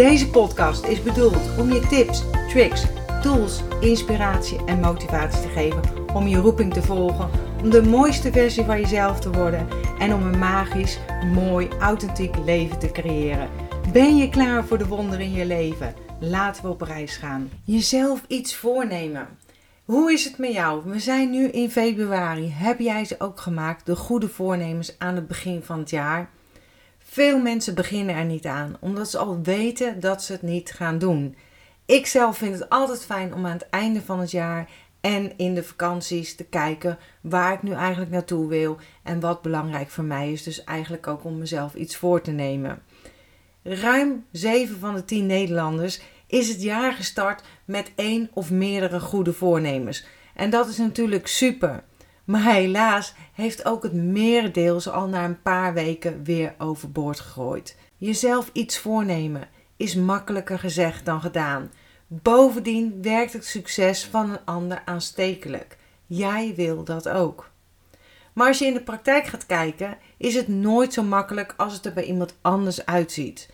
Deze podcast is bedoeld om je tips, tricks, tools, inspiratie en motivatie te geven om je roeping te volgen, om de mooiste versie van jezelf te worden en om een magisch, mooi, authentiek leven te creëren. Ben je klaar voor de wonderen in je leven? Laten we op reis gaan. Jezelf iets voornemen. Hoe is het met jou? We zijn nu in februari. Heb jij ze ook gemaakt? De goede voornemens aan het begin van het jaar? Veel mensen beginnen er niet aan, omdat ze al weten dat ze het niet gaan doen. Ik zelf vind het altijd fijn om aan het einde van het jaar en in de vakanties te kijken waar ik nu eigenlijk naartoe wil en wat belangrijk voor mij is. Dus eigenlijk ook om mezelf iets voor te nemen. Ruim 7 van de 10 Nederlanders is het jaar gestart met één of meerdere goede voornemens. En dat is natuurlijk super. Maar helaas heeft ook het merendeel ze al na een paar weken weer overboord gegooid. Jezelf iets voornemen is makkelijker gezegd dan gedaan. Bovendien werkt het succes van een ander aanstekelijk. Jij wil dat ook. Maar als je in de praktijk gaat kijken, is het nooit zo makkelijk als het er bij iemand anders uitziet.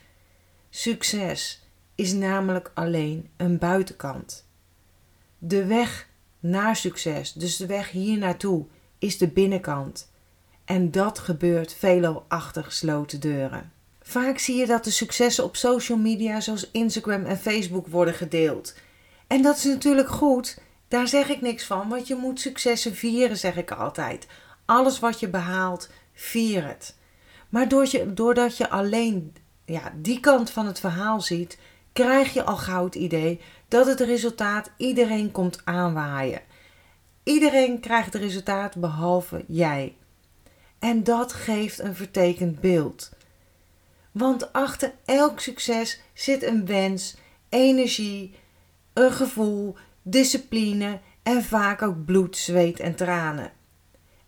Succes is namelijk alleen een buitenkant. De weg naar succes, dus de weg hier naartoe, is de binnenkant. En dat gebeurt veelal achter gesloten deuren. Vaak zie je dat de successen op social media zoals Instagram en Facebook worden gedeeld. En dat is natuurlijk goed, daar zeg ik niks van, want je moet successen vieren, zeg ik altijd. Alles wat je behaalt, vier het. Maar doordat je alleen ja, die kant van het verhaal ziet, krijg je al gauw het idee dat het resultaat iedereen komt aanwaaien. Iedereen krijgt het resultaat behalve jij. En dat geeft een vertekend beeld. Want achter elk succes zit een wens, energie, een gevoel, discipline en vaak ook bloed, zweet en tranen.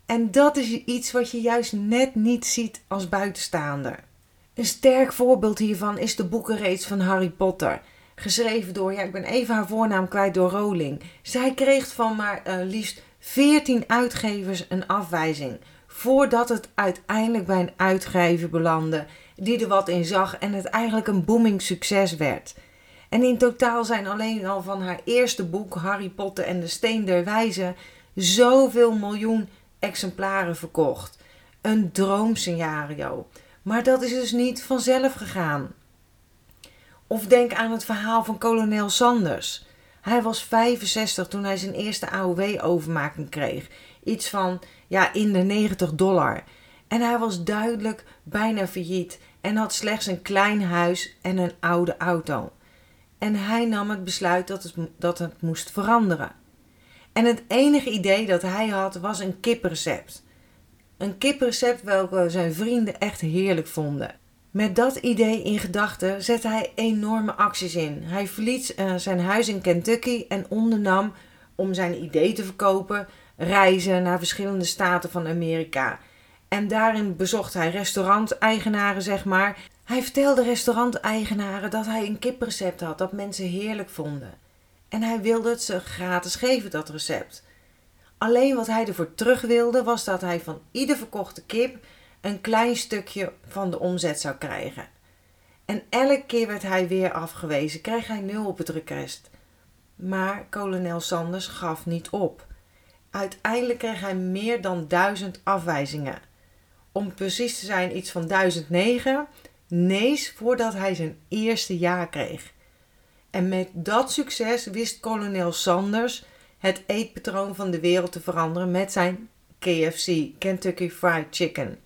En dat is iets wat je juist net niet ziet als buitenstaander. Een sterk voorbeeld hiervan is de boekenreeks van Harry Potter. Geschreven door, ja, ik ben even haar voornaam kwijt, door Rowling. Zij kreeg van maar uh, liefst 14 uitgevers een afwijzing. Voordat het uiteindelijk bij een uitgever belandde die er wat in zag en het eigenlijk een booming succes werd. En in totaal zijn alleen al van haar eerste boek Harry Potter en de Steen der Wijze zoveel miljoen exemplaren verkocht. Een droomscenario. Maar dat is dus niet vanzelf gegaan. Of denk aan het verhaal van kolonel Sanders. Hij was 65 toen hij zijn eerste AOW-overmaking kreeg. Iets van ja, in de 90 dollar. En hij was duidelijk bijna failliet en had slechts een klein huis en een oude auto. En hij nam het besluit dat het, dat het moest veranderen. En het enige idee dat hij had was een kiprecept. Een kiprecept welke zijn vrienden echt heerlijk vonden. Met dat idee in gedachten zette hij enorme acties in. Hij verliet uh, zijn huis in Kentucky en ondernam om zijn idee te verkopen reizen naar verschillende staten van Amerika. En daarin bezocht hij restauranteigenaren, zeg maar. Hij vertelde restauranteigenaren dat hij een kiprecept had dat mensen heerlijk vonden. En hij wilde het ze gratis geven, dat recept. Alleen wat hij ervoor terug wilde was dat hij van ieder verkochte kip een klein stukje van de omzet zou krijgen. En elke keer werd hij weer afgewezen, kreeg hij nul op het request. Maar kolonel Sanders gaf niet op. Uiteindelijk kreeg hij meer dan duizend afwijzingen. Om precies te zijn, iets van 1009 nees voordat hij zijn eerste ja kreeg. En met dat succes wist kolonel Sanders het eetpatroon van de wereld te veranderen met zijn KFC, Kentucky Fried Chicken.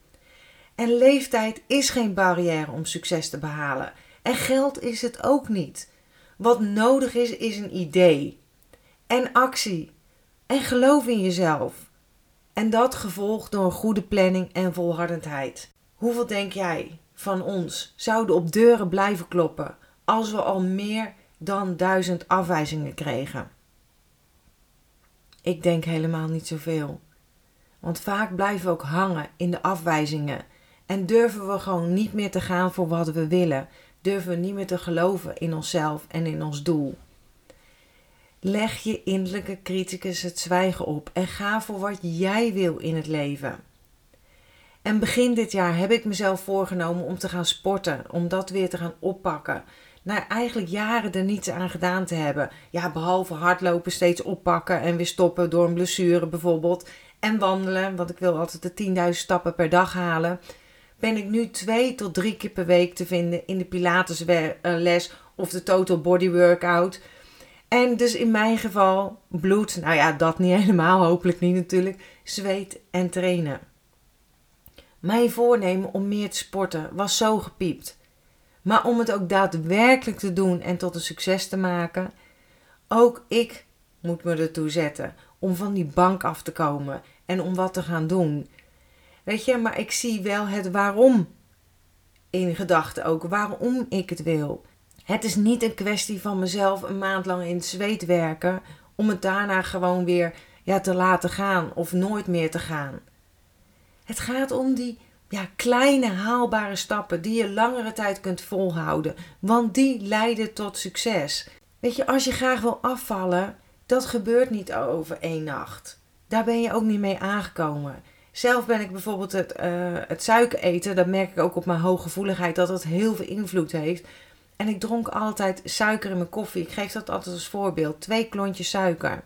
En leeftijd is geen barrière om succes te behalen. En geld is het ook niet. Wat nodig is, is een idee. En actie. En geloof in jezelf. En dat gevolgd door een goede planning en volhardendheid. Hoeveel denk jij van ons zouden op deuren blijven kloppen als we al meer dan duizend afwijzingen kregen? Ik denk helemaal niet zoveel. Want vaak blijven we ook hangen in de afwijzingen en durven we gewoon niet meer te gaan voor wat we willen. Durven we niet meer te geloven in onszelf en in ons doel. Leg je innerlijke criticus het zwijgen op en ga voor wat jij wil in het leven. En begin dit jaar heb ik mezelf voorgenomen om te gaan sporten, om dat weer te gaan oppakken. Na eigenlijk jaren er niets aan gedaan te hebben. Ja, behalve hardlopen steeds oppakken en weer stoppen door een blessure bijvoorbeeld. En wandelen, want ik wil altijd de 10.000 stappen per dag halen. Ben ik nu twee tot drie keer per week te vinden in de Pilatesles of de Total Body Workout. En dus in mijn geval bloed, nou ja, dat niet helemaal, hopelijk niet natuurlijk, zweet en trainen. Mijn voornemen om meer te sporten was zo gepiept. Maar om het ook daadwerkelijk te doen en tot een succes te maken, ook ik moet me ertoe zetten om van die bank af te komen en om wat te gaan doen. Weet je, maar ik zie wel het waarom in gedachten ook, waarom ik het wil. Het is niet een kwestie van mezelf een maand lang in het zweet werken om het daarna gewoon weer ja, te laten gaan of nooit meer te gaan. Het gaat om die ja, kleine haalbare stappen die je langere tijd kunt volhouden, want die leiden tot succes. Weet je, als je graag wil afvallen, dat gebeurt niet over één nacht. Daar ben je ook niet mee aangekomen. Zelf ben ik bijvoorbeeld het, uh, het suiker eten, dat merk ik ook op mijn hooggevoeligheid, dat dat heel veel invloed heeft. En ik dronk altijd suiker in mijn koffie. Ik geef dat altijd als voorbeeld. Twee klontjes suiker.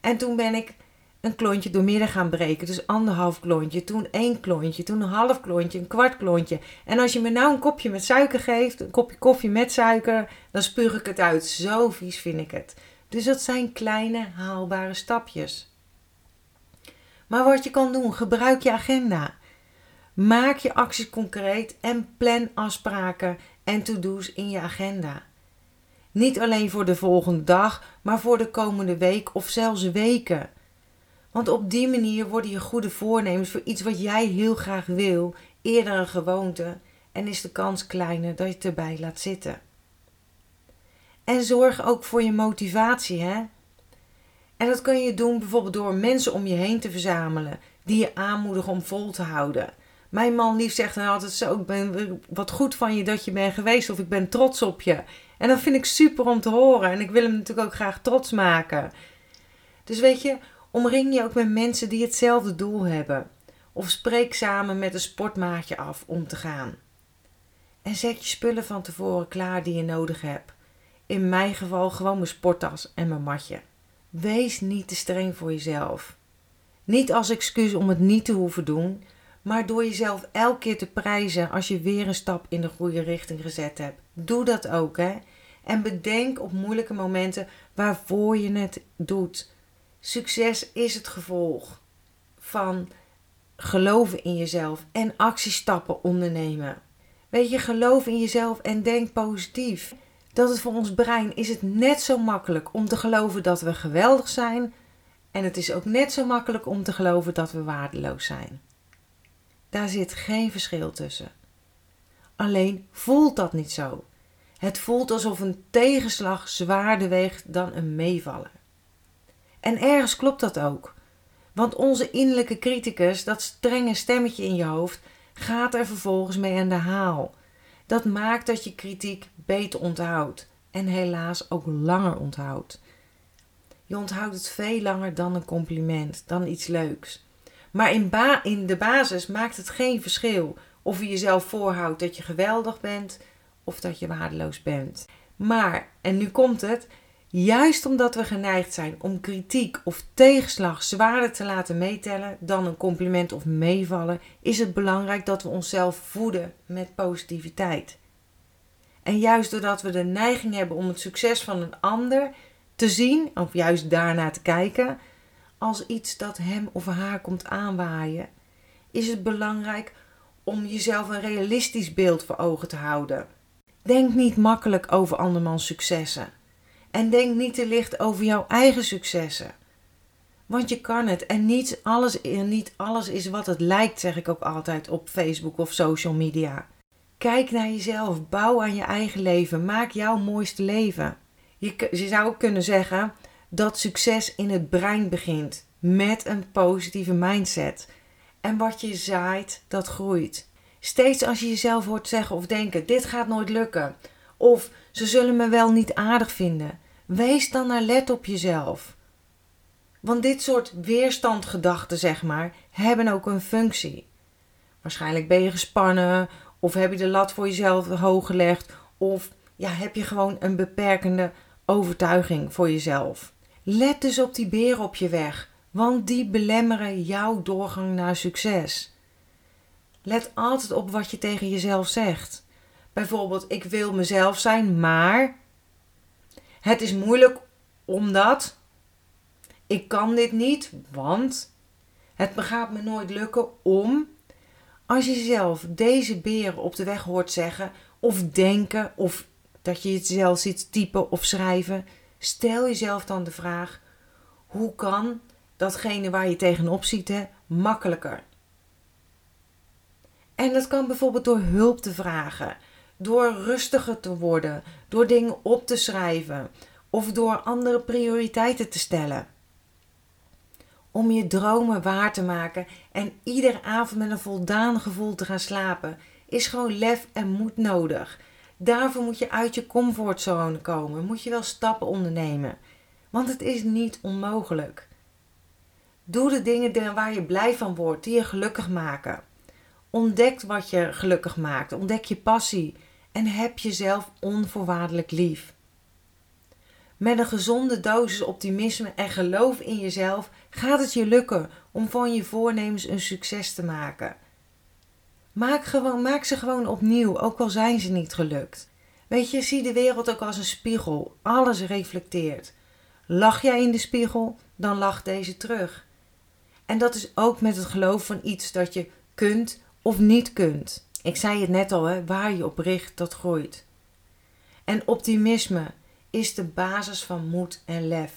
En toen ben ik een klontje doormidden gaan breken. Dus anderhalf klontje, toen één klontje, toen een half klontje, een kwart klontje. En als je me nou een kopje met suiker geeft, een kopje koffie met suiker, dan spuug ik het uit. Zo vies vind ik het. Dus dat zijn kleine haalbare stapjes. Maar wat je kan doen, gebruik je agenda. Maak je acties concreet en plan afspraken en to-do's in je agenda. Niet alleen voor de volgende dag, maar voor de komende week of zelfs weken. Want op die manier worden je goede voornemens voor iets wat jij heel graag wil eerder een gewoonte en is de kans kleiner dat je het erbij laat zitten. En zorg ook voor je motivatie, hè? En dat kun je doen bijvoorbeeld door mensen om je heen te verzamelen die je aanmoedigen om vol te houden. Mijn man lief zegt dan altijd zo: Ik ben wat goed van je dat je bent geweest, of ik ben trots op je. En dat vind ik super om te horen. En ik wil hem natuurlijk ook graag trots maken. Dus weet je, omring je ook met mensen die hetzelfde doel hebben. Of spreek samen met een sportmaatje af om te gaan. En zet je spullen van tevoren klaar die je nodig hebt. In mijn geval gewoon mijn sporttas en mijn matje. Wees niet te streng voor jezelf. Niet als excuus om het niet te hoeven doen, maar door jezelf elke keer te prijzen als je weer een stap in de goede richting gezet hebt. Doe dat ook, hè? En bedenk op moeilijke momenten waarvoor je het doet. Succes is het gevolg van geloven in jezelf en actiestappen ondernemen. Weet je, geloof in jezelf en denk positief. Dat het voor ons brein is het net zo makkelijk om te geloven dat we geweldig zijn. En het is ook net zo makkelijk om te geloven dat we waardeloos zijn. Daar zit geen verschil tussen. Alleen voelt dat niet zo. Het voelt alsof een tegenslag zwaarder weegt dan een meevallen. En ergens klopt dat ook. Want onze innerlijke criticus, dat strenge stemmetje in je hoofd, gaat er vervolgens mee aan de haal. Dat maakt dat je kritiek beter onthoudt en helaas ook langer onthoudt. Je onthoudt het veel langer dan een compliment, dan iets leuks. Maar in, ba in de basis maakt het geen verschil of je jezelf voorhoudt dat je geweldig bent of dat je waardeloos bent. Maar, en nu komt het, juist omdat we geneigd zijn om kritiek of tegenslag zwaarder te laten meetellen dan een compliment of meevallen, is het belangrijk dat we onszelf voeden met positiviteit. En juist doordat we de neiging hebben om het succes van een ander te zien, of juist daarna te kijken, als iets dat hem of haar komt aanwaaien, is het belangrijk om jezelf een realistisch beeld voor ogen te houden. Denk niet makkelijk over andermans successen. En denk niet te licht over jouw eigen successen. Want je kan het. En niet alles, niet alles is wat het lijkt, zeg ik ook altijd op Facebook of social media. Kijk naar jezelf. Bouw aan je eigen leven. Maak jouw mooiste leven. Je, je zou ook kunnen zeggen dat succes in het brein begint met een positieve mindset. En wat je zaait, dat groeit. Steeds als je jezelf hoort zeggen of denken: dit gaat nooit lukken. Of ze zullen me wel niet aardig vinden. Wees dan alert op jezelf. Want dit soort weerstandgedachten, zeg maar, hebben ook een functie. Waarschijnlijk ben je gespannen, of heb je de lat voor jezelf hoog gelegd, of ja, heb je gewoon een beperkende overtuiging voor jezelf. Let dus op die beren op je weg, want die belemmeren jouw doorgang naar succes. Let altijd op wat je tegen jezelf zegt. Bijvoorbeeld, ik wil mezelf zijn, maar het is moeilijk omdat ik kan dit niet, want het gaat me nooit lukken om. Als je zelf deze beren op de weg hoort zeggen of denken of dat je het zelf ziet typen of schrijven, stel jezelf dan de vraag: hoe kan datgene waar je tegenop ziet makkelijker? En dat kan bijvoorbeeld door hulp te vragen, door rustiger te worden, door dingen op te schrijven of door andere prioriteiten te stellen. Om je dromen waar te maken en iedere avond met een voldaan gevoel te gaan slapen, is gewoon lef en moed nodig. Daarvoor moet je uit je comfortzone komen, moet je wel stappen ondernemen. Want het is niet onmogelijk. Doe de dingen waar je blij van wordt, die je gelukkig maken. Ontdek wat je gelukkig maakt, ontdek je passie en heb jezelf onvoorwaardelijk lief. Met een gezonde dosis optimisme en geloof in jezelf gaat het je lukken om van je voornemens een succes te maken. Maak, gewoon, maak ze gewoon opnieuw, ook al zijn ze niet gelukt. Weet je, zie de wereld ook als een spiegel. Alles reflecteert. Lach jij in de spiegel, dan lacht deze terug. En dat is ook met het geloof van iets dat je kunt of niet kunt. Ik zei het net al, hè, waar je op richt, dat groeit. En optimisme is de basis van moed en lef.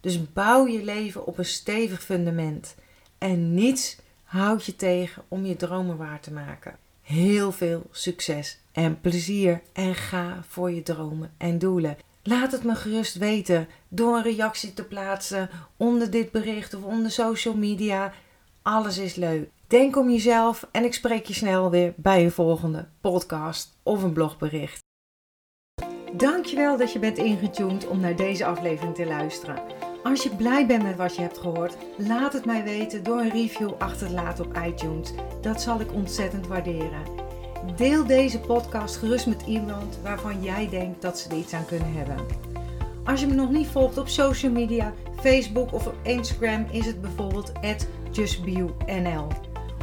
Dus bouw je leven op een stevig fundament. En niets houdt je tegen om je dromen waar te maken. Heel veel succes en plezier en ga voor je dromen en doelen. Laat het me gerust weten door een reactie te plaatsen onder dit bericht of onder social media. Alles is leuk. Denk om jezelf en ik spreek je snel weer bij een volgende podcast of een blogbericht. Dankjewel dat je bent ingetuned om naar deze aflevering te luisteren. Als je blij bent met wat je hebt gehoord, laat het mij weten door een review achter te laten op iTunes. Dat zal ik ontzettend waarderen. Deel deze podcast gerust met iemand waarvan jij denkt dat ze er iets aan kunnen hebben. Als je me nog niet volgt op social media, Facebook of op Instagram is het bijvoorbeeld justbio.nl.